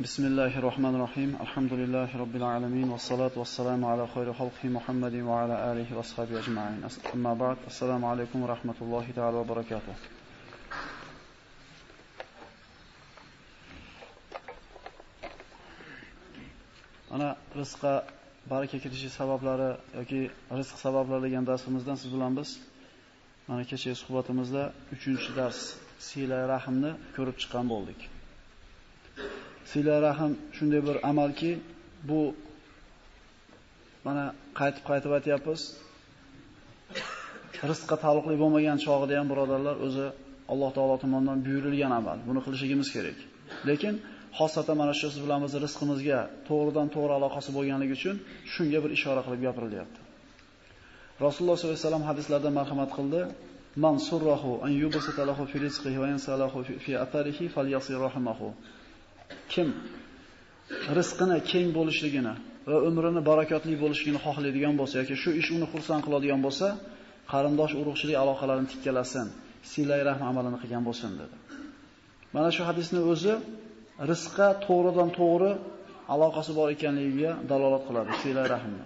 بسم الله الرحمن الرحيم الحمد لله رب العالمين والصلاة والسلام على خير خلقه محمد وعلى آله وأصحابه أجمعين أما بعد السلام عليكم ورحمة الله تعالى وبركاته Ana rizqqa baraka kirishi sabablari yoki rizq sabablari degan darsimizdan siz bilan biz mana kechagi suhbatimizda 3-dars sila rahmni ko'rib chiqqan bo'ldik. Sila rahim shunday bir amalki, bu mana qaytib qaytib aytyapmiz. Rizqqa taalluqli bo'lmagan chog'ida ham birodarlar o'zi Alloh taolo tomonidan buyurilgan amal. Buni qilishimiz kerak. Lekin xosatan mana shu siz bilan rizqimizga to'g'ridan to'g'ri aloqasi bo'lganligi uchun shunga bir ishora qilib gapirilyapti. Rasululloh sollallohu alayhi vasallam hadislarda marhamat qildi. Man surrahu an yubsata lahu fi rizqihi va yansalahu fi atharihi falyasir rahmahu. Kim rizqini keng bo'lishligini va umrini barakotli bo'lishligini xohlaydigan bo'lsa yoki shu ish uni xursand qiladigan bo'lsa, qarindosh urug'chilik aloqalarini tikkalasin, silay rahm amalini qilgan bo'lsin dedi. Mana shu hadisning o'zi rizqqa to'g'ridan to'g'ri aloqasi bor ekanligiga dalolat qiladi silay rahmni.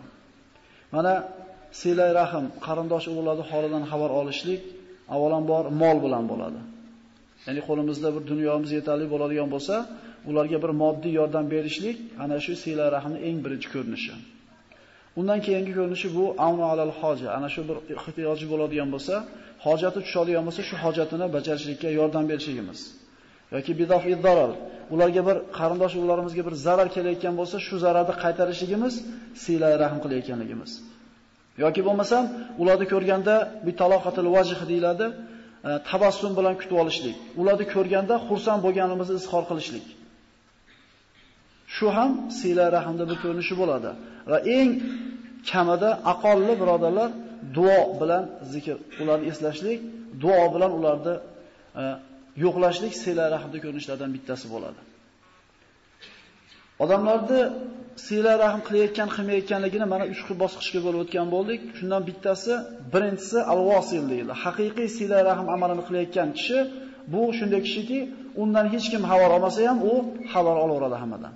Mana silay rahm qarindosh urug'larning holidan xabar olishlik avvalambor mol bilan bo'ladi. Ya'ni qo'limizda bir dunyomiz yetarli bo'ladigan bo'lsa, ularga bir moddiy yordam berishlik ana shu siyla rahmning eng birinchi ko'rinishi. Undan keyingi ko'rinishi bu avno alal hoja. Ana shu bir ehtiyoji bo'ladigan bo'lsa, hojati tushadigan bo'lsa, shu hojatini bajarishlikka yordam berishligimiz. yoki bidof zarar. Ularga bir qarindosh urug'larimizga bir zarar kelayotgan bo'lsa, shu zararni qaytarishligimiz siyla rahm qilayotganligimiz. yoki bo'lmasam, ularni ko'rganda bi taloqatil vajh deyiladi, e, tabassum bilan kutib olishlik. Ularni ko'rganda xursand bo'lganimizni izhor qilishlik. Shu ham silay rahmda bir ko'rinishi bo'ladi. Va eng kamida aqolli birodarlar duo bilan zikr, ularni eslashlik, duo bilan ularni e, yo'qlashlik sila rahmda ko'rinishlardan bittasi bo'ladi. Odamlarni sila rahm qilayotgan, qilmayotganligini mana 3 xil bosqichga bo'lib o'tgan bo'ldik. Shundan bittasi, birinchisi al-wasil deyiladi. Haqiqiy sila rahm amalini qilayotgan kishi bu shunday kishiki, undan hech kim xabar olmasa ham u xabar olaveradi hammadan.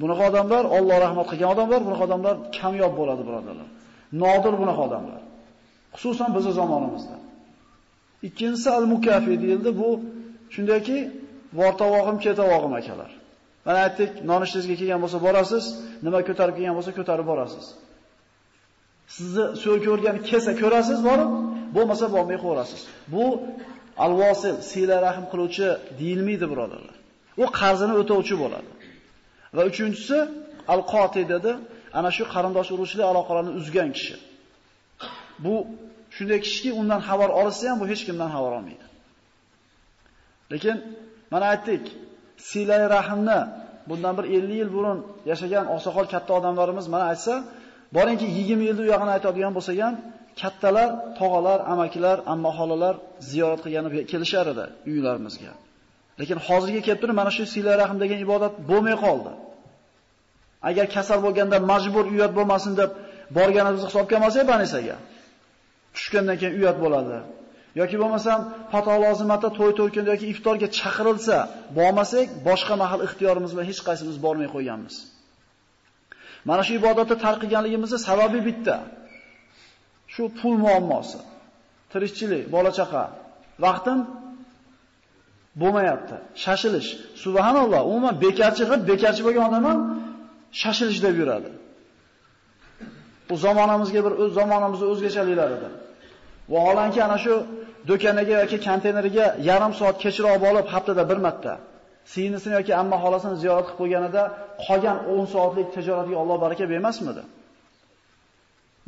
Bunaqa odamlar Alloh rahmat qilgan odamlar, bunaqa odamlar kamyob bo'ladi, birodarlar. Nodir bunaqa odamlar. Xususan bizning zamonimizda. Ikkinchisi al-mukafi deyildi. Bu shundayki, vortavog'im ketavog'im akalar. Mana aytdik, nonishingizga kelgan bo'lsa borasiz, nima ko'tarib kelgan bo'lsa ko'tarib borasiz. Sizni so'l ko'rgan kelsa ko'rasiz borib, bo'lmasa bormay qo'yasiz. Bu al-vosil, sila rahim qiluvchi deyilmaydi, birodarlar. U qarzini o'tovchi bo'ladi. Va uchinchisi al-qoti dedi, ana shu qarindosh urug'chilik aloqalarini uzgan kishi. Bu shunday kishiki undan xabar olsa ham bu hech kimdan xabar olmaydi. Lekin mana aytdik, silay rahimni bundan bir 50 yil burun yashagan oqsoqol katta odamlarimiz mana aytsa, boringki 20 yilda u yog'ini aytadigan bo'lsa ham, kattalar, tog'alar, amakilar, amma xolalar ziyorat qilgani kelishar edi uylarimizga. Lekin hozirga kelib turib mana shu silay rahim degan ibodat bo'lmay qoldi. Agar kasal bo'lganda majbur uyat bo'lmasin deb borganimizni hisobga olmasak, banisaga. tushgandan keyin uyat bo'ladi. yoki bo'lmasam fato lozimatda to'y to'rkunda yoki iftorga chaqirilsa, bormasak, boshqa mahal ixtiyorimiz bilan hech qaysimiz bormay qo'yganmiz. Mana shu ibodatni tarqiganligimizning sababi bitta. Shu pul muammosi. Tirikchilik, bola chaqa, vaqtim bo'lmayapti. Shashilish. Subhanalloh, umuman bekarchi qilib, bekarchi bo'lgan odam ham shashilish deb yuradi. Bu zamonamizga bir o'z zamonamizning o'zgachaliklaridir. Vaholanki ana shu do'kaniga yoki konteyneriga yarim soat kechroq olib haftada bir marta singlisini yoki amma xolasini ziyorat qilib qo'yganida qolgan 10 soatlik tijoratiga Alloh baraka bermasmidi?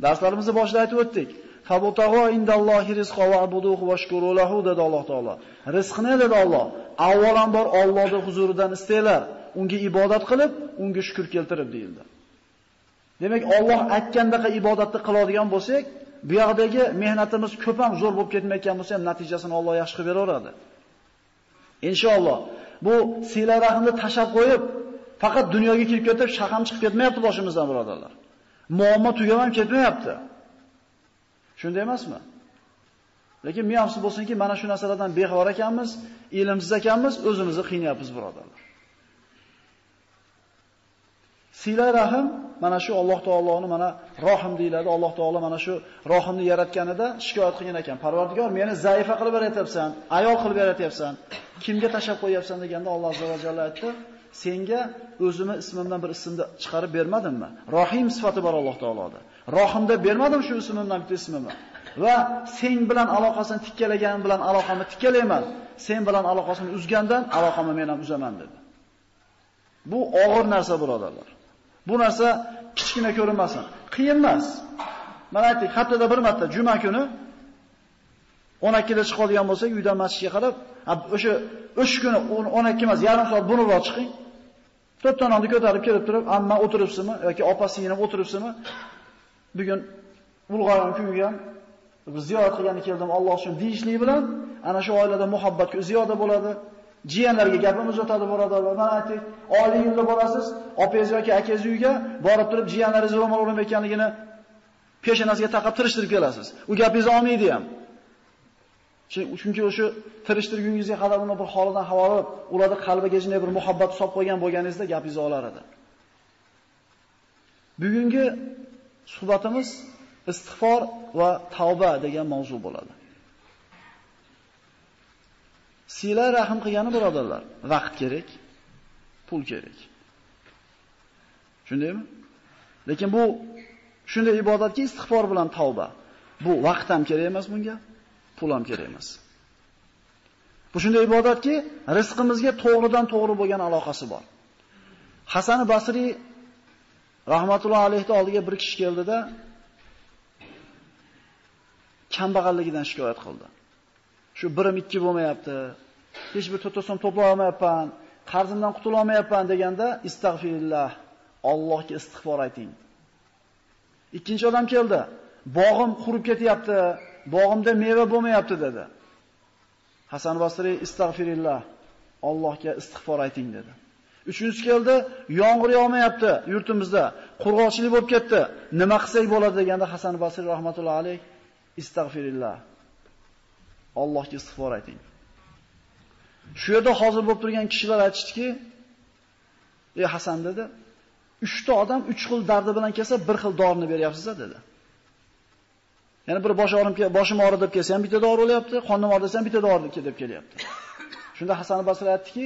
Darslarimizni boshida aytib o'tdik. Fabutagho indallohi rizqo va abuduhu shukuru lahu dedi Alloh taolo. Rizqni dedi Alloh. Avvalambor Allohning huzuridan istanglar, unga ibodat qilib, unga shukr keltirib deyildi. Demak, Alloh aytgandaqa ibodatni qiladigan bo'lsak, bu yoqdagi mehnatimiz ko'p ham zo'r bo'lib ketmayotgan bo'lsa ham natijasini Alloh yaxshi qilib beraveradi. Inshaalloh bu siyla rahmni tashab qo'yib, faqat dunyoga kirib ketib, shaqam chiqib ketmayapti boshimizdan, birodarlar. Muammo tugab ham ketmayapti. Shunday emasmi? Lekin men afsus bo'lsinki, mana shu narsalardan bexabar ekanmiz, ilmsiz ekanmiz, o'zimizni qiynayapmiz, birodarlar. Sila rahim mana shu Alloh taoloni mana rohim deyiladi. Alloh taolo mana shu rohimni yaratganida shikoyat qilgan ekan. Parvardigor, meni zaifa qilib yaratyapsan, ayol qilib yaratyapsan. Kimga tashab qo'yapsan deganda Alloh azza va jalla aytdi: "Senga o'zimni ismimdan bir ismni chiqarib bermadimmi? Rohim sifati bor Alloh taoloda. Rohimda bermadim shu ismimdan bitta ismimni. Va sen bilan aloqasini tikkalagan bilan aloqamni tikkalayman. Sen bilan aloqasini uzgandan aloqamni men ham uzaman" dedi. Bu og'ir narsa birodarlar. Bu narsa kichkina ko'rinmasin. Qiyin emas. Mana aytdik, haftada bir marta juma kuni 12 da chiqadigan bo'lsak, uydan masjidga qarab, o'sha 3 kuni 12 emas, yarim soat burunroq chiqing. To'rttononni ko'tarib kelib turib, amma o'tiribsizmi yoki opa singlim o'tiribsizmi? Bugun ulg'aygan kuniga ham ziyorat qilgani keldim Alloh uchun deyishlik bilan ana shu oilada muhabbat ziyoda bo'ladi. Jiyanlarga gapimiz o'tadi birodarlar. Mana aytdik, oliy yo'lda borasiz, opangiz yoki akangiz uyiga borib turib jiyanlaringiz ro'mol o'lim ekanligini peshonasiga taqab tirishtirib kelasiz. U gapingizni olmaydi ham. Chunki o'sha tirishtirgungizga qadar uni bir holidan havola ularni qalbiga jinday bir muhabbat solib qo'ygan bo'lganingizda gapingizni olar edi. Bugungi suhbatimiz istig'for va tavba degan mavzu bo'ladi. Sila rahim qilgani birodarlar, vaqt kerak, pul kerak. Shundaymi? Lekin bu shunday ibodatki istig'for bilan tavba. Bu vaqt ham kerak emas bunga, pul ham kerak emas. Bu shunday ibodatki, rizqimizga to'g'ridan to'g'ri bo'lgan aloqasi bor. Hasan Basri rahmatullohi alayhi oldiga bir kishi keldida kambag'alligidan shikoyat qildi. Shu birim ikki bo'lmayapti. Hech bir to'rtta so'm to'play olmayapman, qarzimdan qutula olmayapman deganda istag'firillah, Allohga istig'for ayting. Ikkinchi odam keldi. Bog'im qurib ketyapti, bog'imda meva bo'lmayapti dedi. Hasan Basri istag'firillah, Allohga istig'for ayting dedi. Uchinchisi keldi, yomg'ir yog'mayapti yurtimizda, qurg'oqchilik bo'lib ketdi. Nima qilsak bo'ladi deganda Hasan Basri rahmatullohi alayh istag'firillah. Allohga istig'for ayting. Shu yerda hozir bo'lib turgan kishilar aytishdiki, "Ey Hasan" dedi, "3 ta odam 3 xil dardi bilan kelsa, bir xil dorini beryapsiz" dedi. Ya'ni bir bosh og'rim boshim og'ridi deb kelsa ham bitta dori olyapti, qonim og'risa ham bitta dori deb kelyapti. Shunda Hasan Basri aytdiki,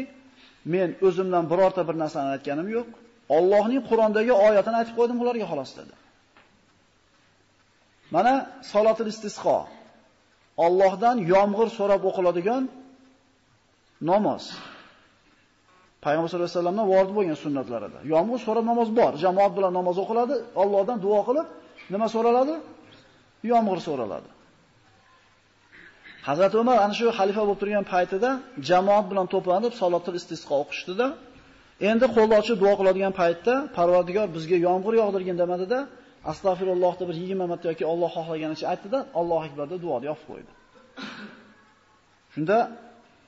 "Men o'zimdan birorta bir narsani aytganim yo'q. Allohning Qur'ondagi oyatini aytib qo'ydim ularga xolos" dedi. Mana salotul istisqo. Allohdan yomg'ir so'rab o'qiladigan namoz. Payg'ambar sollallohu alayhi vasallamdan vorid bo'lgan sunnatlarida. Yomg'ir so'rab namoz bor. Jamoat bilan namoz o'qiladi, Allohdan duo qilib, nima so'raladi? Yomg'ir so'raladi. Hazrat Umar ana shu xalifa bo'lib turgan paytida jamoat bilan to'planib salotul istisqo o'qishdida, endi qo'lni ochib duo qiladigan paytda Parvardigor bizga yomg'ir yog'dirgin demadida, de, astag'firulloh deb bir 20 marta yoki Alloh xohlaganicha aytdida, Alloh akbar deb duoni yopib qo'ydi. Shunda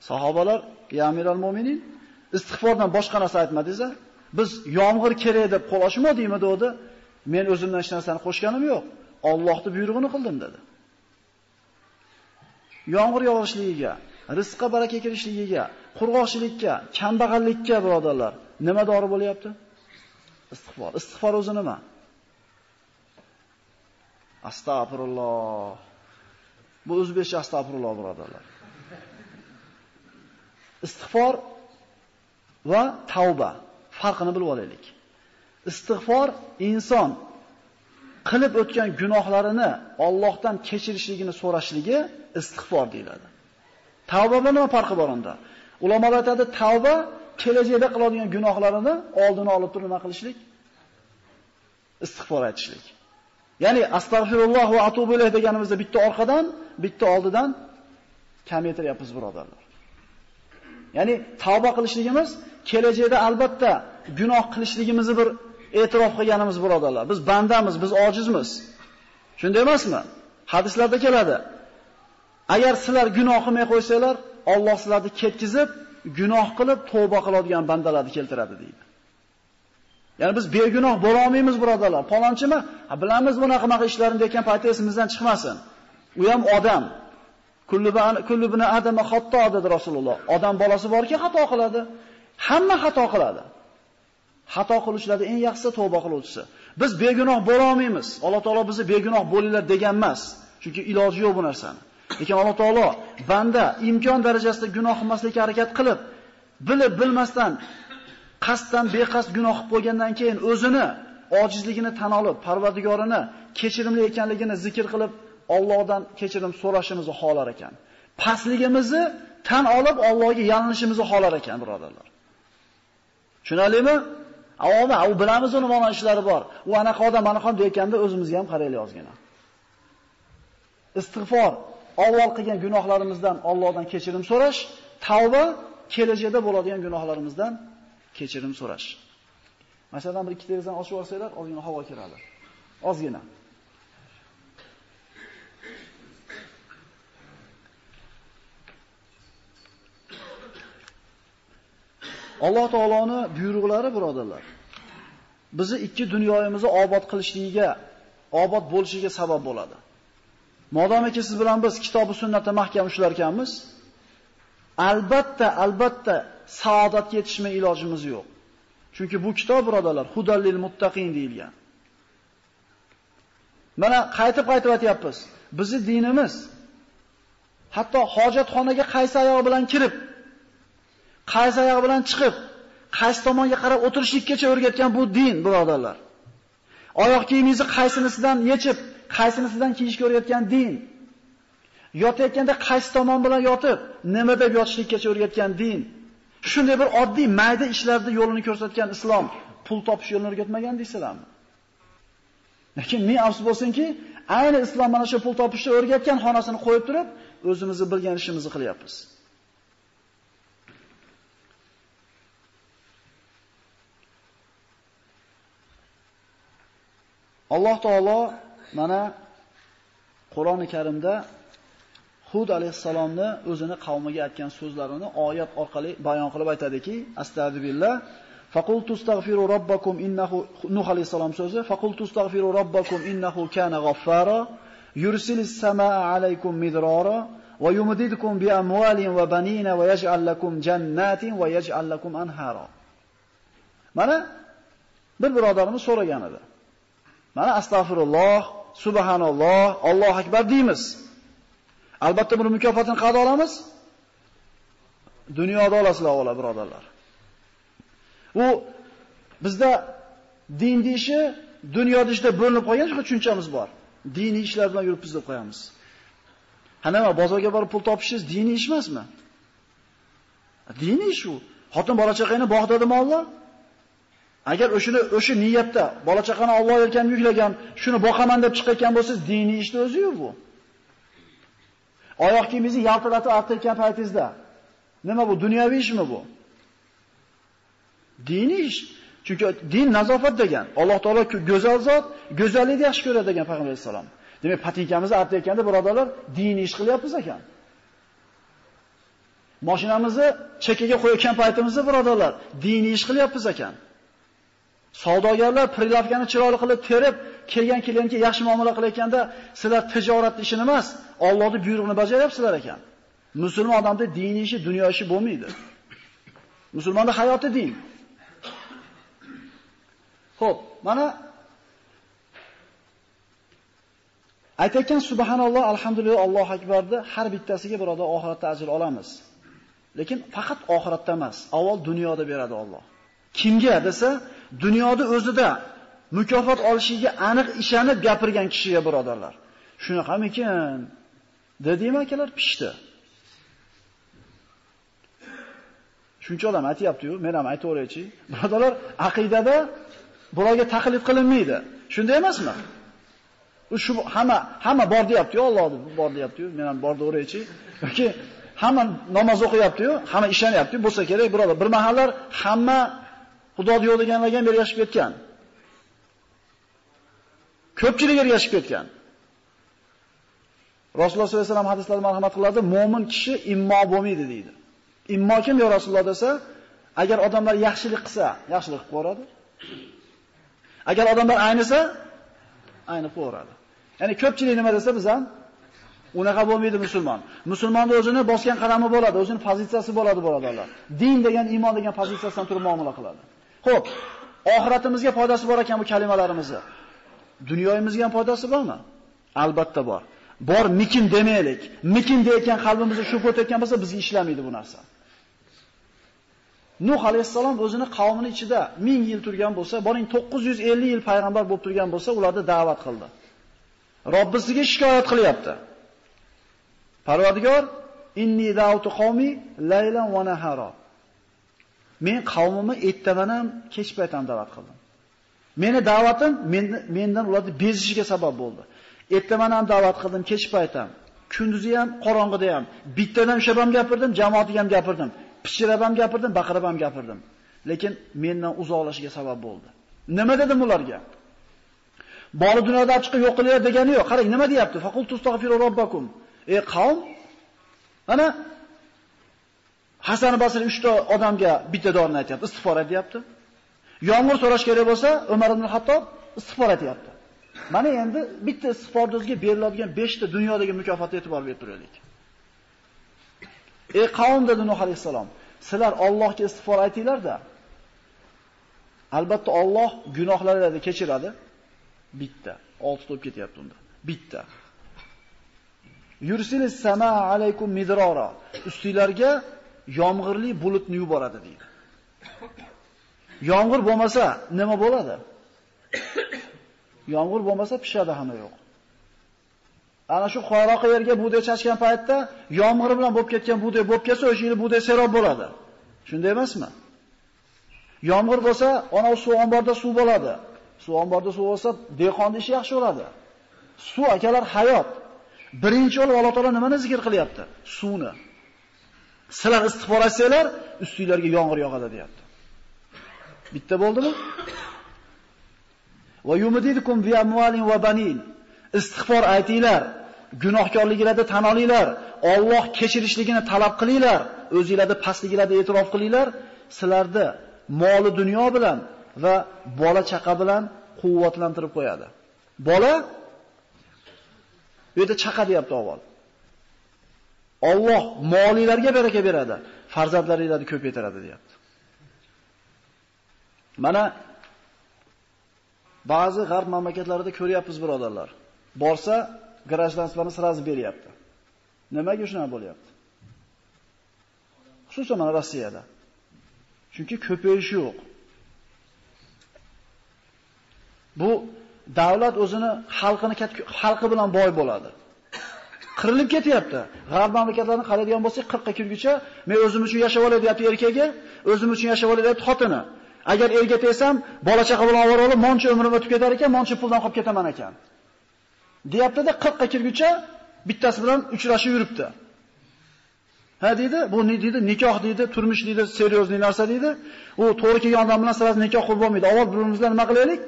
Sahobalar, "Ya amiral mu'minin, istig'fordan boshqa narsa aytmadingiz Biz yomg'ir kerak deb qo'l ochmadingmi?" dedi. "Men o'zimdan hech narsani qo'shganim yo'q. Allohning buyrug'ini qildim" dedi. Yomg'ir yog'ishligiga, rizqqa baraka kirishligiga, qurg'oqchilikka, kambag'allikka birodarlar, nima dori bo'lyapti? Istig'for. Istig'for o'zi nima? Astagfirullah. Bu o'zbekcha astagfirullah birodarlar. Istig'for va tavba farqini bilib olaylik. Istig'for inson qilib o'tgan gunohlarini Allohdan kechirishligini so'rashligi istig'for deyiladi. Tavba bilan nima farqi bor unda? Ulamolar aytadi, tavba kelajakda qiladigan gunohlarini oldini olib turib nima qilishlik? Istig'for aytishlik. Ya'ni astagfirulloh va atubu ilayh deganimizda bitta orqadan, bitta oldidan kamaytiryapmiz birodarlar. Ya'ni tavba qilishligimiz kelajakda albatta gunoh qilishligimizni bir e'tirof qilganimiz birodarlar. Biz bandamiz, biz ojizmiz. Shunday emasmi? Hadislarda keladi. Agar sizlar gunoh qilmay qo'ysanglar, Alloh sizlarni ketkizib, gunoh qilib tavba qiladigan bandalarni keltiradi deydi. Ya'ni biz begunoh bo'la olmaymiz birodarlar. Palonchimi? Ha bilamiz bunaqa-maq ishlarini degan paytda esimizdan chiqmasin. U ham odam. Kullu bina adama xatto dedi Rasululloh. Odam bolasi borki xato qiladi. Hamma xato qiladi. Xato qilishlarda eng yaxshisi tavba qiluvchisi. Biz begunoh bo'la olmaymiz. Alloh taolo bizni begunoh bo'linglar degan emas. Chunki iloji yo'q bu narsani. Lekin Alloh taolo banda imkon darajasida gunoh qilmaslikka harakat qilib, bilib bilmasdan qasddan beqasd gunoh qilib qo'ygandan keyin o'zini ojizligini tan olib, Parvardigorini kechirimli ekanligini zikr qilib, Allohdan kechirim so'rashimizni xohlar ekan. Pastligimizni tan olib Allohga yalinishimizni xohlar ekan, birodarlar. Tushunalingmi? Avomi, u bilamiz uni mana ishlari bor. U anaqa odam, anaqa deyotganda o'zimizga ham qaraylik ozgina. Istig'for, avval qilgan gunohlarimizdan Allohdan kechirim so'rash, tavba kelajakda bo'ladigan gunohlarimizdan kechirim so'rash. Masalan, bir ikki derazani ochib olsanglar, ozgina havo kiradi. Ozgina. Alloh taoloni buyruqlari birodarlar. Bizni ikki dunyoyimizni obod qilishligiga, obod bo'lishiga sabab bo'ladi. Modomiki siz bilan biz kitobi sunnatda mahkam ushlar ekanmiz, albatta, albatta saodatga yetishmay ilojimiz yo'q. Chunki bu kitob birodalar hudallil muttaqin deyilgan. Mana qaytib-qaytib aytyapmiz. Bizi dinimiz hatto hojatxonaga qaysi oyoq bilan kirib, qaysi oyoq bilan chiqib, qaysi tomonga qarab o'tirishlikkacha o'rgatgan bu din, birodarlar. Oyoq kiyimingizni qaysinisidan yechib, qaysinisidan kiyishga o'rgatgan din. Yotayotganda qaysi tomon bilan yotib, nima deb yotishlikkacha o'rgatgan din. Shunday bir oddiy mayda ishlarda yo'lini ko'rsatgan islom pul topish yo'lini o'rgatmagan deysizlarmi? Lekin men afsus bo'lsinki, ayni islom mana shu pul topishni o'rgatgan xonasini qo'yib turib, o'zimizni bilgan ishimizni qilyapmiz. Alloh taolo mana Qur'oni Karimda Hud alayhissalomni o'zini qavmiga aytgan so'zlarini oyat orqali bayon qilib aytadiki, astagfirullah Faqultu astaghfiru robbakum innahu Nuh alayhissalom so'zi Faqultu astaghfiru robbakum innahu kana ghaffara yursilis samaa alaykum midrara va yumdidukum bi amwalin va banina va yaj'al lakum jannatin va yaj'al lakum anhara. Mana bir birodarimiz so'ragan edi. Mana astagfirulloh, subhanalloh, Alloh akbar deymiz. Albatta buni mukofotini qayerda olamiz? Dunyoda olasizlar, avvalo birodarlar. U bizda din deyishi dunyoda ishda bo'linib qolgan shu tushunchamiz bor. Diniy ishlar bilan yuribmiz deb qo'yamiz. Ha nima, bozorga borib pul topishingiz diniy ish emasmi? Diniy ish u. Xotin bola chaqangni bog'dadimi Alloh? Agar o'shini o'sha niyatda bola chaqani Alloh erkan yuklagan, shuni boqaman deb chiqayotgan bo'lsangiz, diniy ishni o'zi-yu bu. Oyoq kiyimingizni yaltiratib artayotgan paytingizda nima bu? Dunyoviy ishmi bu? Diniy ish. Chunki din nazofat degan. Alloh taolo go'zal zot, go'zallikni yaxshi ko'radi degan payg'ambar sollallohu alayhi vasallam. Demak, patinkamizni artayotganda birodarlar, diniy ish qilyapmiz ekan. Mashinamizni chekkaga qo'yayotgan paytimizda birodarlar, diniy ish qilyapmiz ekan. Savdogarlar prilavkani chiroyli qilib terib, kelgan klientga yaxshi muomala qilayotganda, sizlar tijorat ishini emas, Allohning buyrug'ini bajaryapsizlar ekan. Musulmon odamda diniy ishi, dunyo ishi bo'lmaydi. Musulmonda hayoti din. Xo'p, mana aytayotgan subhanalloh, alhamdulillah, Allohu akbarni har bittasiga birodar oxiratda ajr olamiz. Lekin faqat oxiratda emas, avval dunyoda beradi Alloh. Kimga desa, dunyoda o'zida mukofot olishiga aniq ishonib gapirgan kishiga birodarlar. Shunaqamikin? Dedimi akalar pishdi. Shuncha odam aytayapti-yu, men ham aytaveraychi. Birodarlar, aqidada birovga taqlid qilinmaydi. Shunday emasmi? U shu hamma hamma bor deyapti-yu, Alloh bor deyapti-yu, men ham bor deyaveraychi. Yoki hamma namoz o'qiyapti-yu, hamma ishonyapti, bo'lsa kerak, birodar. Bir mahallar hamma Xudoni yo'q deganlarga ham ergashib ketgan. Ko'pchilik ergashib ketgan. Rasululloh sollallohu alayhi vasallam hadislarda marhamat qiladi, mo'min kishi immo bo'lmaydi deydi. Immo kim yo Rasululloh desa, agar odamlar yaxshilik qilsa, yaxshilik qilib qo'yadi. Agar odamlar aynisa, aynib qo'yadi. Ya'ni ko'pchilik nima desa biz ham unaqa bo'lmaydi musulmon. Musulmonning o'zini bosgan qadami bo'ladi, o'zining pozitsiyasi bo'ladi birodarlar. Din degan, iymon degan pozitsiyasidan turib muomala qiladi. Xo'p. oxiratimizga foydasi bor ekan bu kalimalarimizni. Dunyoyimizga ham foydasi bormi? Albatta bor. Bor mikin demaylik. Mikin deyotgan qalbimizda shu o'tayotgan bo'lsa, bizga ishlamaydi bu narsa. Nuh alayhissalom o'zini qavmini ichida 1000 yil turgan bo'lsa, boring 950 yil payg'ambar bo'lib turgan bo'lsa, ularni da'vat qildi. Robbisiga shikoyat qilyapti. Parvardigor, inni da'utu qavmi laylan va nahara. Men qavmimni ertaman ham, kech payt ham da'vat qildim. Meni da'vatim mendan ularni bezishiga sabab bo'ldi. Ertaman ham da'vat qildim, kech payt ham. Kunduzi ham, qorong'ida ham. Bittadan ham shabam gapirdim, jamoatiga ham gapirdim. Pichirab ham gapirdim, baqirib ham gapirdim. Lekin mendan uzoqlashiga sabab bo'ldi. Nima dedim ularga? Boli dunyoda chiqib yo'q qilinglar degani yo'q. Qarang, nima deyapti? Faqul tustagfiru robbakum. Ey qavm, mana Hasan Basri 3 ta odamga bitta dorini aytayapti, istig'for aytyapti. Yomg'ir so'rash kerak bo'lsa, Umar ibn Hattob istig'for aytyapti. Mana endi bitta istig'forda o'ziga beriladigan 5 ta dunyodagi mukofotga e'tibor berib turaylik. Ey qavm dedi Nuh alayhisalom, sizlar Allohga istig'for aytinglar-da. Albatta Alloh gunohlaringizni kechiradi. Bitta. 6 to'p ketyapti unda. Bitta. Yursilis sama alaykum midrora. Ustinglarga yomg'irli bulutni yuboradi deydi. Yomg'ir bo'lmasa nima bo'ladi? Yomg'ir bo'lmasa pishadi hamma yo'q. Ana shu qoroqi yerga bug'doy chashgan paytda yomg'ir bilan bo'lib ketgan bug'doy bo'lib kelsa, o'sha yili bug'doy serob bo'ladi. Shunday emasmi? Yomg'ir bo'lsa, ana suv omborda suv bo'ladi. Suv omborda suv bo'lsa, dehqonning ishi yaxshi bo'ladi. Suv akalar hayot. Birinchi o'l Alloh taolo nimani zikr qilyapti? Suvni. Sizlar istig'for etsanglar, ustingizlarga yomg'ir yog'adi deyapti. Bitta bo'ldimi? Va yumdidukum bi amwalin va banin. Istig'for aytinglar, gunohkorliginglarni tan olinglar, Alloh kechirishligini talab qilinglar, o'zingizlarni pastliginglarni e'tirof qilinglar, sizlarni moli dunyo bilan va bola chaqa bilan quvvatlantirib qo'yadi. Bola bu yerda chaqa deyapti avval. Alloh molinglarga baraka beradi, farzandlaringlarni ko'paytiradi deyapti. Mana ba'zi g'arb mamlakatlarida ko'ryapmiz birodarlar. Borsa, grajdanstwani sразу beryapti. Nimaga shunaqa bo'lyapti? Xususan mana Rossiyada. Chunki ko'payish yo'q. Bu davlat o'zini xalqini xalqi bilan boy bo'ladi. Qirilib ketyapti. G'arb mamlakatlarini qaraydigan bo'lsak, 40 ga kirguncha men o'zim uchun yashab olay deyapti erkagi, o'zim uchun yashab olay deyapti xotini. Agar erga tegsam, bola chaqa bilan ovora olib, moncha umrim o'tib ketar ekan, moncha puldan qolib ketaman ekan. Deyapti-da 40 ga kirguncha bittasi bilan uchrashib yuribdi. Ha deydi, bu ne deydi? Nikoh deydi, turmush deydi, seriozli narsa deydi. U to'g'ri kelgan odam bilan siz nikoh qilib bo'lmaydi. Avval bir nima qilaylik?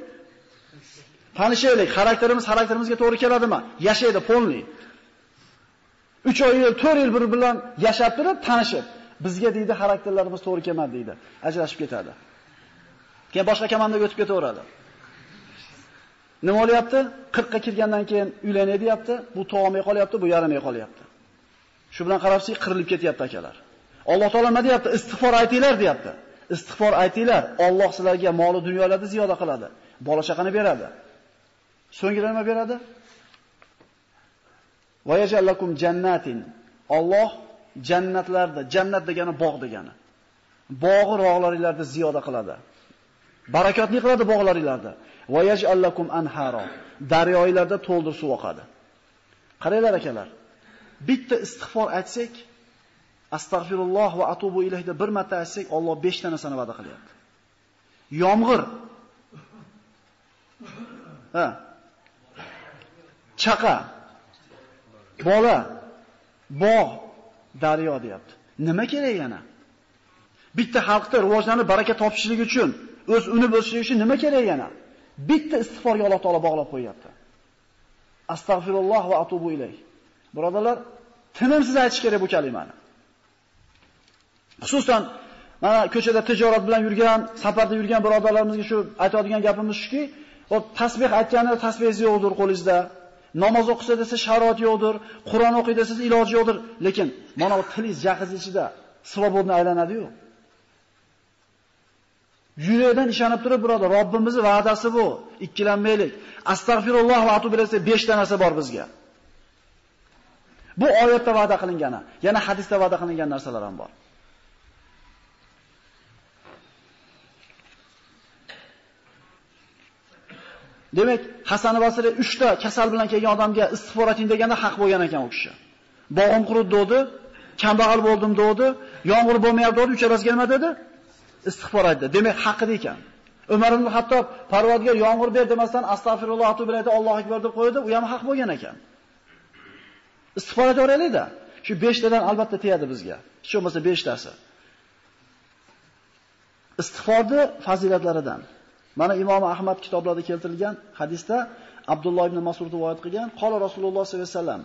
Tanishaylik, xarakterimiz xarakterimizga to'g'ri keladimi? Yashaydi, polni. 3 oy, 4 yil bir bilan yashab turib, tanishib, bizga deydi xarakterlarimiz to'g'ri kelmadi deydi. Ajrashib ketadi. Keyin boshqa komandaga o'tib ketaveradi. Nima bo'lyapti? 40 ga kirgandan keyin uylanay deyapti, bu tog'may qolyapti, bu yaramay qolyapti. Shu bilan qarabsiz, qirilib ketyapti akalar. Alloh taolo nima deyapti? Istig'for aytinglar deyapti. Istig'for aytinglar, Alloh sizlarga mol dunyolarni ziyoda qiladi. Bola chaqani beradi. So'ngra nima beradi? Va yajallakum jannatin. Alloh jannatlarda, jannat degani bog' degani. Bog'i rog'laringlarni ziyoda qiladi. Barakotli qiladi bog'laringlarda. Va yaj'allakum anharo. Daryolarda to'ldir suv oqadi. Qaranglar akalar. Bitta istig'for aytsak, astagfirulloh va atubu ilayhda bir marta aytsak, Alloh 5 ta narsani va'da qilyapti. Yomg'ir. Ha. Chaqa. Bola. Bog', daryo deyapti. Nima kerak yana? Bitta xalqda rivojlanib baraka topishligi uchun o'z uni bo'lishligi uchun nima kerak yana? Bitta istig'forga Alloh taolo bog'lab qo'yapti. Astagfirulloh va atubu ilayh. Birodarlar, tinimsiz aytish kerak bu kalimani. Xususan, mana ko'chada tijorat bilan yurgan, safarda yurgan birodarlarimizga shu aytadigan gapimiz shuki, o tasbih aytganda tasbihingiz yo'qdir qo'lingizda. Namoz o'qisa desa sharoit yo'qdir, Qur'on o'qiydi desa iloji yo'qdir, lekin mana bu tiliz jahiz ichida svobodni aylanadi-yu. Yurakdan ishonib turib, birodar, Robbimizning va'dasi bu. Ikkilanmaylik. Astagfirulloh va atubu ilayhi 5 ta narsa bor bizga. Bu oyatda va'da qilingani, yana hadisda va'da qilingan narsalar ham bor. Demak, Hasan Basri 3 ta kasal bilan kelgan odamga istig'for eting deganda haq bo'lgan ekan u kishi. Bog'im qurib dedi, kambag'al bo'ldim dodi, yomg'ir bo'lmayapti dedi, uchalasiga nima dedi? Istig'for aytdi. Demak, haqida ekan. Umar ibn Hattob Parvardigor yomg'ir ber demasdan astagfirulloh tu bilaydi, Allohu akbar deb qo'ydi, u ham haq bo'lgan ekan. Istig'for aytaveraylik-da. Shu 5 tadan albatta tegadi bizga. Hech bo'lmasa 5 tasi. Istig'forni fazilatlaridan Mana Imom Ahmad kitoblarida keltirilgan hadisda Abdulloh ibn Mas'ud rivoyat qilgan, qola Rasululloh sollallohu alayhi vasallam: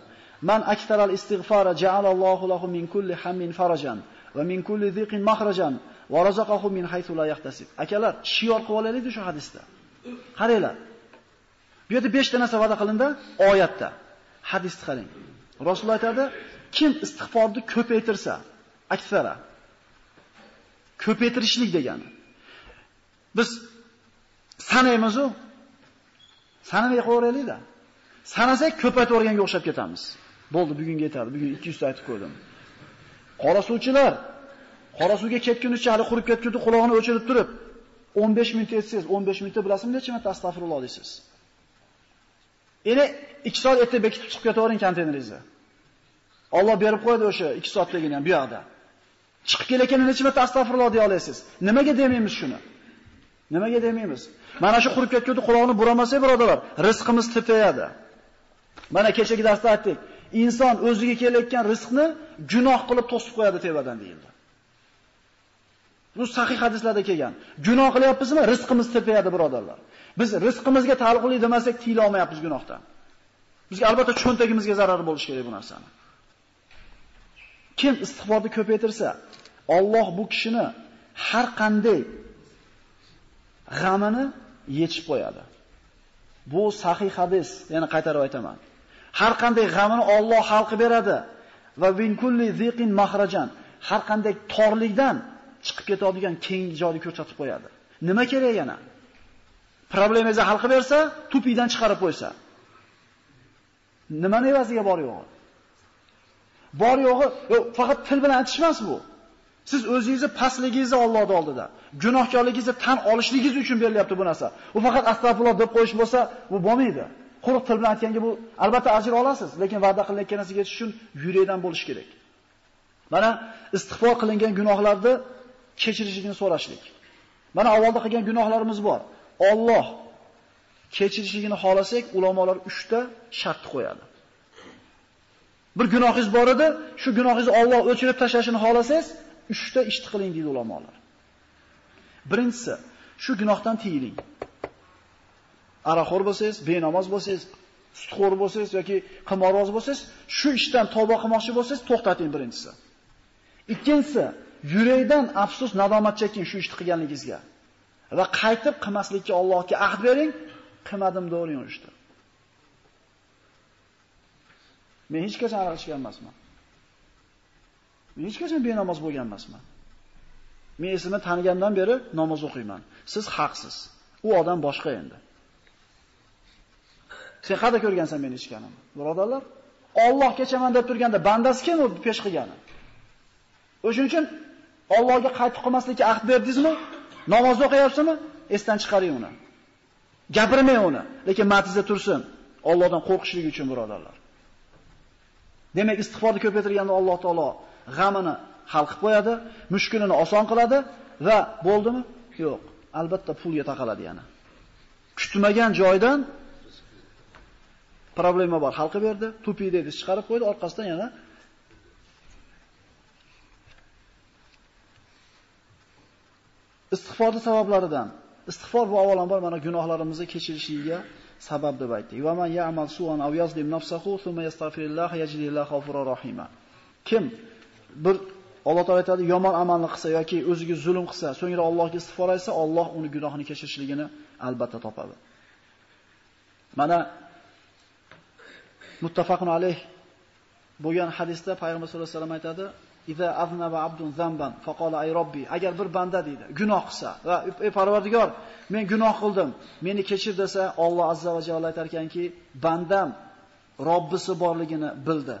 "Man aktaral istig'fara ja'alallohu lahu min kulli hammin farajan va min kulli dhiqin makhrajan va razaqahu min haythu la yahtasib." Akalar, shior qilib olaylik shu hadisda. Qaranglar. Bu yerda 5 ta narsa va'da qilindi oyatda. Hadisni qarang. Rasululloh aytadi, kim istig'forni ko'paytirsa, aksara ko'paytirishlik degani. Biz sanaymiz u. Sanamay qo'yaylik-da. Sanasak ko'paytib o'rganga o'xshab ketamiz. Bo'ldi, bugunga yetadi. Bugun 200 ta aytib ko'rdim. Qora suvchilar qora suvga ketgunicha hali qurib ketdi, quloqini o'chirib turib 15 minut etsangiz, 15 minutda bilasizmi necha marta astagfirulloh deysiz. Endi 2 soat erta bekitib chiqib ketavering konteyneringizga. Alloh berib qo'ydi o'sha 2 soatligini ham bu yoqda. Chiqib kelayotganda necha marta astagfirulloh deya olasiz. Nimaga demaymiz shuni? Nimaga demaymiz? Mana shu qurib ketganda quloqni buramasak, birodalar, rizqimiz tepayadi. Mana kechagi darsda aytdik. Inson o'ziga kelayotgan rizqni gunoh qilib to'sib qo'yadi tevadan deyildi. Bu sahih hadislarda kelgan. Gunoh qilyapmizmi? Rizqimiz tepayadi, birodarlar. Biz rizqimizga taalluqli demasak, tiyila olmayapmiz gunohdan. Bizga albatta cho'ntagimizga zarar bo'lishi kerak bu narsani. Kim istig'forni ko'paytirsa, Alloh bu kishini har qanday g'amini yechib qo'yadi. Bu sahih hadis, yana qaytarib aytaman. Har qanday g'amini Alloh xalqi beradi va bin kulli ziqin mahrajan. Har qanday torlikdan chiqib ketadigan keng joyni ko'rsatib qo'yadi. Nima kerak yana? Problemingizni hal qilib bersa, tupidan chiqarib qo'ysa. Nima evaziga bor yo'g'i? Bor yo'g'i, faqat til bilan aytish emas bu. Siz o'zingizni pastligingizni Allohning oldida, gunohkorligingizni tan olishligingiz uchun berilyapti bu narsa. U faqat astagfirullah deb qo'yish bo'lsa, bu bo'lmaydi. Quruq til bilan aytganga bu albatta ajr olasiz, lekin va'da qilingan narsaga yetish uchun yurakdan bo'lish kerak. Mana istig'for qilingan gunohlarni kechirishligini so'rashlik. Mana avvalda qilgan gunohlarimiz bor. Alloh kechirishligini xolasak, ulamolar 3 ta shart qo'yadi. Bir gunohingiz bor edi, shu gunohingizni Alloh o'chirib tashlashini xolasangiz, uchta ishni qiling deydi ulamolar. Birinchisi, shu gunohdan tiyiling. Araxo'r bo'lsangiz, benamoz bo'lsangiz, sutxo'r bo'lsangiz yoki qimorboz bo'lsangiz, shu ishdan tavba qilmoqchi bo'lsangiz, to'xtating birinchisi. Ikkinchisi, yurakdan afsus, nadomat cheking shu ishni qilganligingizga. Va qaytib qilmaslikka Allohga ahd bering, qilmadim deb ishni. Men hech qachon aroq ichgan emasman. Men hech qachon benamoz bo'lgan emasman. Men esimni tanigandan beri namoz o'qiyman. Siz haqsiz. U odam boshqa endi. Sen qada ko'rgansan meni ichganimni? Birodarlar, Alloh kechaman deb turganda bandasi kim u pesh qilgani? O'shuning uchun Allohga qaytib qolmaslikka ahd berdingizmi? Namoz o'qiyapsizmi? Esdan chiqaring uni. Gapirmang uni, lekin matizda tursin. Allohdan qo'rqishlik uchun birodarlar. Demak, istig'forni ko'paytirganda Alloh taolo g'amini hal qilib qo'yadi, mushkulini oson qiladi va bo'ldimi? Yo'q, albatta pulga taqaladi yana. Kutmagan joydan problema bor, hal qilib berdi, tupi dedi, chiqarib qo'ydi, orqasidan yana istig'forni sabablaridan. Istig'for bu avvalambor mana gunohlarimizni kechirishiga sabab deb aytdik. Va man ya'mal su'an aw yazlim nafsahu thumma yastaghfirullah yajidillahu ghafurur rahima. Kim bir Alloh taolay aytadi, yomon amalni qilsa yoki o'ziga zulm qilsa, so'ngra Allohga istig'for aytsa, Alloh uni gunohini kechirishligini albatta topadi. Mana muttafaqun alayh bo'lgan hadisda payg'ambar sollallohu alayhi vasallam aytadi, Iza aznaba abdun zamban faqala ay robbi agar bir banda deydi gunoh qilsa va ey Parvardigor men gunoh qildim meni kechir desa Alloh azza va jalla aytar ekanki bandam Robbisi borligini bildi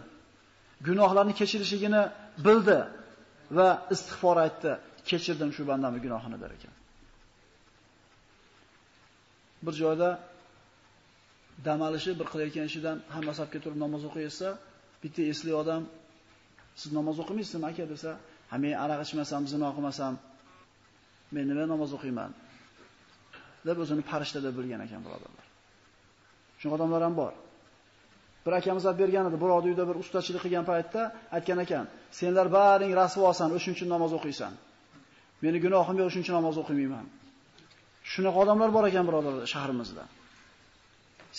gunohlarni kechirishligini bildi va istig'for aytdi kechirdim shu bandamni gunohini der ekan bir joyda dam olishi bir qilayotgan ishidan hamma safga turib namoz o'qiysa bitta esli odam Siz namoz o'qimaysizmi aka desa, "Ha men aroq ichmasam, zino qilmasam, men nima namoz o'qiyman?" deb o'zini farishta deb bilgan ekan birodarlar. Shu odamlar ham bor. Bir akamiz olib bergan edi, birovni uyda bir ustachilik qilgan paytda aytgan ekan, "Senlar baring rasvosan, o'shuncha namoz o'qiysan. Meni gunohim yo'q, o'shuncha uchun namoz o'qimayman." Shunaqa odamlar bor ekan birodarlar shahrimizda.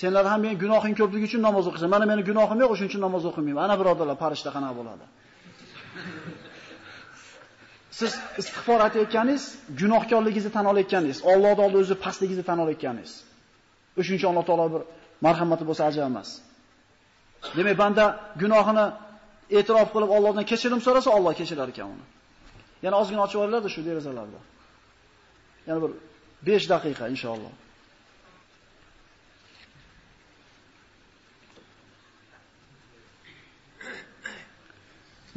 Senlar ham men gunohing ko'pligi uchun namoz o'qiysan. Mana meni gunohim yo'q, o'shuncha uchun namoz o'qimayman. Ana birodarlar, farishta qanaqa bo'ladi? Siz istig'for aytayotganingiz, gunohkorligingizni tan olayotganingiz, Allohning oldida o'zi pastligingizni tan olayotganingiz. O'shuncha Alloh taolo bir marhamati bo'lsa ajab emas. Demak, banda gunohini e'tirof qilib Allohdan kechirim so'rasa, Alloh kechirar ekan uni. Yana ozgina ochib yuboringlar shu derazalarda. Yana bir 5 daqiqa inshaalloh.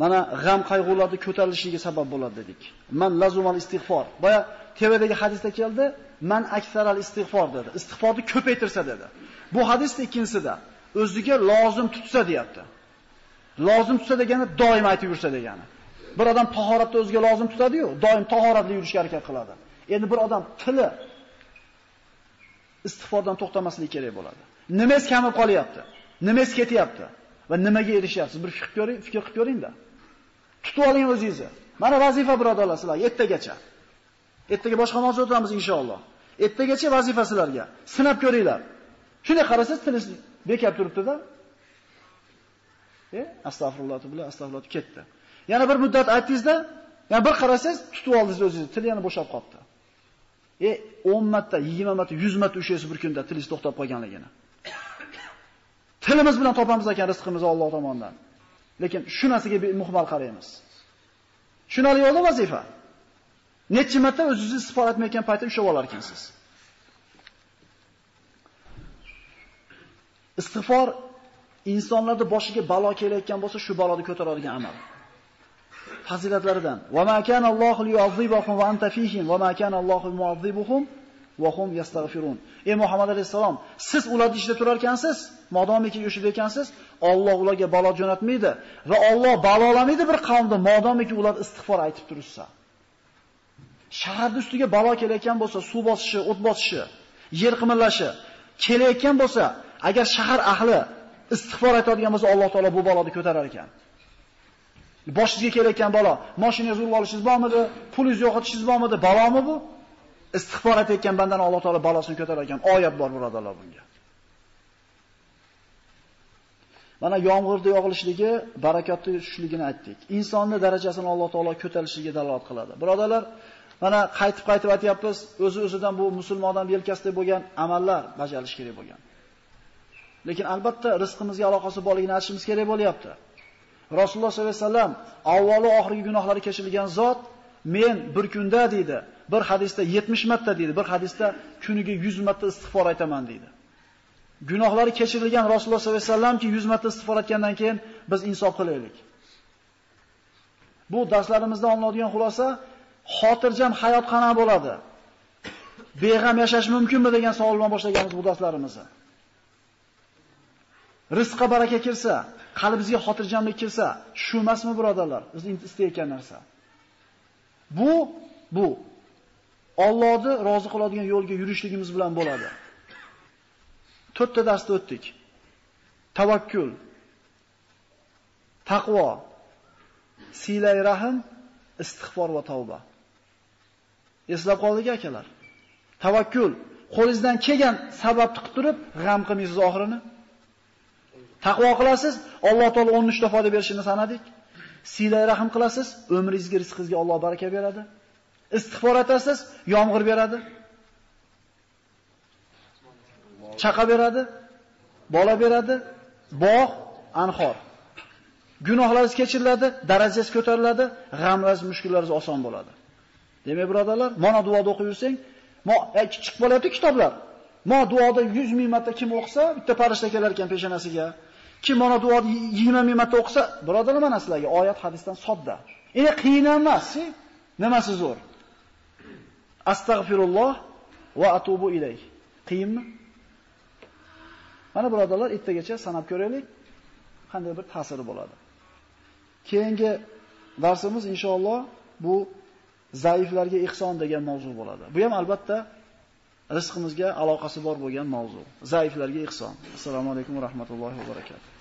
mana g'am qayg'ularni ko'tarilishiga sabab bo'ladi dedik. Man lazumal istig'for. Boya tevadagi hadisda keldi, man aksaral istig'for dedi. Istig'forni ko'paytirsa dedi. Bu hadisda ikkinchisida o'ziga lozim tutsa deyapti. Lozim tutsa degani doim aytib yursa degani. Bir odam tahoratda o'ziga lozim tutadi-yu, doim tahoratli yurishga harakat qiladi. Endi bir odam tili istig'fordan to'xtamasligi kerak bo'ladi. Nimas kamib qolyapti? Nimas ketyapti? Va nimaga erishyapsiz? Bir fikr ko'ring, fikr qilib ko'ring-da. Tutib oling o'zingizni. Mana vazifa birodarlar sizlar ertagacha. Ertaga boshqa mavzu o'tamiz inshaalloh. Ertagacha vazifa sizlarga. Sinab ko'ringlar. Shunday qarasangiz tilingiz bekab turibdi-da. E, astag'firulloh bilan astag'firulloh ketdi. Yana bir muddat aytdingiz-da, yana bir qarasangiz tutib oldingiz o'zingizni, til yana bo'shab qoldi. E, 10 marta, 20 marta, 100 marta ushlaysiz bir kunda tilingiz to'xtab qolganligini. Tilimiz bilan topamiz ekan rizqimizni Alloh tomonidan. Lekin shu narsaga muhmal qaraymiz. Tushunali yo'lda vazifa. Necha marta o'zingizni isbot etmayotgan paytda ushlab olar ekansiz. Istig'for insonlarda boshiga balo kelayotgan bo'lsa, shu baloni ko'taradigan amal. Fazilatlaridan: "Va ma kana Allohu liyu'azzibahum va anta fihim va ma kana Allohu mu'azzibuhum va hum yastaghfirun. Ey Muhammad alayhisalom, siz ularni ichida turar ekansiz, modomiki yo'shida ekansiz, Alloh ularga balo jo'natmaydi va Alloh balolamaydi bir qavmni modomiki ular istig'for aytib turishsa. Shaharning ustiga balo kelayotgan bo'lsa, suv bosishi, o't bosishi, yer qimirlashi kelayotgan bo'lsa, agar shahar ahli istig'for aytadigan bo'lsa, Alloh taolo bu baloni ko'tarar ekan. Boshingizga kelayotgan balo, mashinangizni urib olishingiz bormidi, pulingizni yo'qotishingiz bormidi, balomi bu? istig'for aytayotgan bandani Alloh taolo balosini ko'tarar ekan. Oyat bor birodarlar bunga. Mana yomg'irda yog'ilishligi barakotli tushishligini aytdik. Insonning darajasini Alloh taolo ko'tarilishiga dalolat qiladi. Birodarlar, mana qaytib-qaytib aytyapmiz, o'zi-o'zidan bu musulmon odam yelkasida bo'lgan amallar bajarilishi kerak bo'lgan. Lekin albatta rizqimizga aloqasi borligini aytishimiz kerak bo'lyapti. Rasululloh sollallohu alayhi vasallam avvalo oxirgi gunohlari kechirilgan zot men bir kunda deydi, bir hadisda 70 marta deydi, bir hadisda kuniga 100 marta istig'for aytaman deydi. Gunohlari kechirilgan Rasululloh sollallohu alayhi vasallamki 100 marta istig'for aytgandan keyin biz insof qilaylik. Bu darslarimizdan olinadigan xulosa xotirjam hayot qana bo'ladi? Beg'am yashash mumkinmi degan savol bilan boshlaganmiz bu darslarimizni. Rizqqa baraka kirsa, qalbimizga xotirjamlik kirsa, shu emasmi birodarlar? Biz istayotgan narsa. Bu bu Allohni rozi qiladigan yo'lga yurishligimiz bilan bo'ladi. 4 ta darsda o'tdik. Tavakkul, taqvo, silay rahim, istig'for va tavba. Eslab qoldik akalar. Tavakkul, qo'lingizdan kelgan sababni qilib turib, g'am qilmaysiz oxirini. Taqvo qilasiz, Alloh taolo 13 ta foyda berishini sanadik. Silay rahim qilasiz, umringizga, rizqingizga Alloh baraka beradi. Istig'for etasiz, yomg'ir beradi. Chaqa beradi, bola beradi, bog', anhor. Gunohlaringiz kechiriladi, darajangiz ko'tariladi, g'amlaringiz, mushkullaringiz oson bo'ladi. Demak, birodarlar, mana duoda o'qib yursang, mo e, chiqib bo'lyapti kitoblar. Mo duoda 100 ming marta kim o'qisa, bitta farishta kelar ekan peshonasiga. Kim mana duoni 20 ming marta o'qisa, birodarlar, mana sizlarga oyat hadisdan sodda. Endi qiyin emas, nimasi zo'r? Astagfirulloh va atubu ilayh. Qiyinmi? Mana birodarlar, ertagacha sanab ko'raylik, qanday bir ta'siri bo'ladi. Keyingi darsimiz inshaalloh bu zaiflarga ihson degan mavzu bo'ladi. Bu ham albatta rizqimizga aloqasi bor bo'lgan mavzu. Zaiflarga ihson. Assalomu alaykum va rahmatullohi va barakatuh.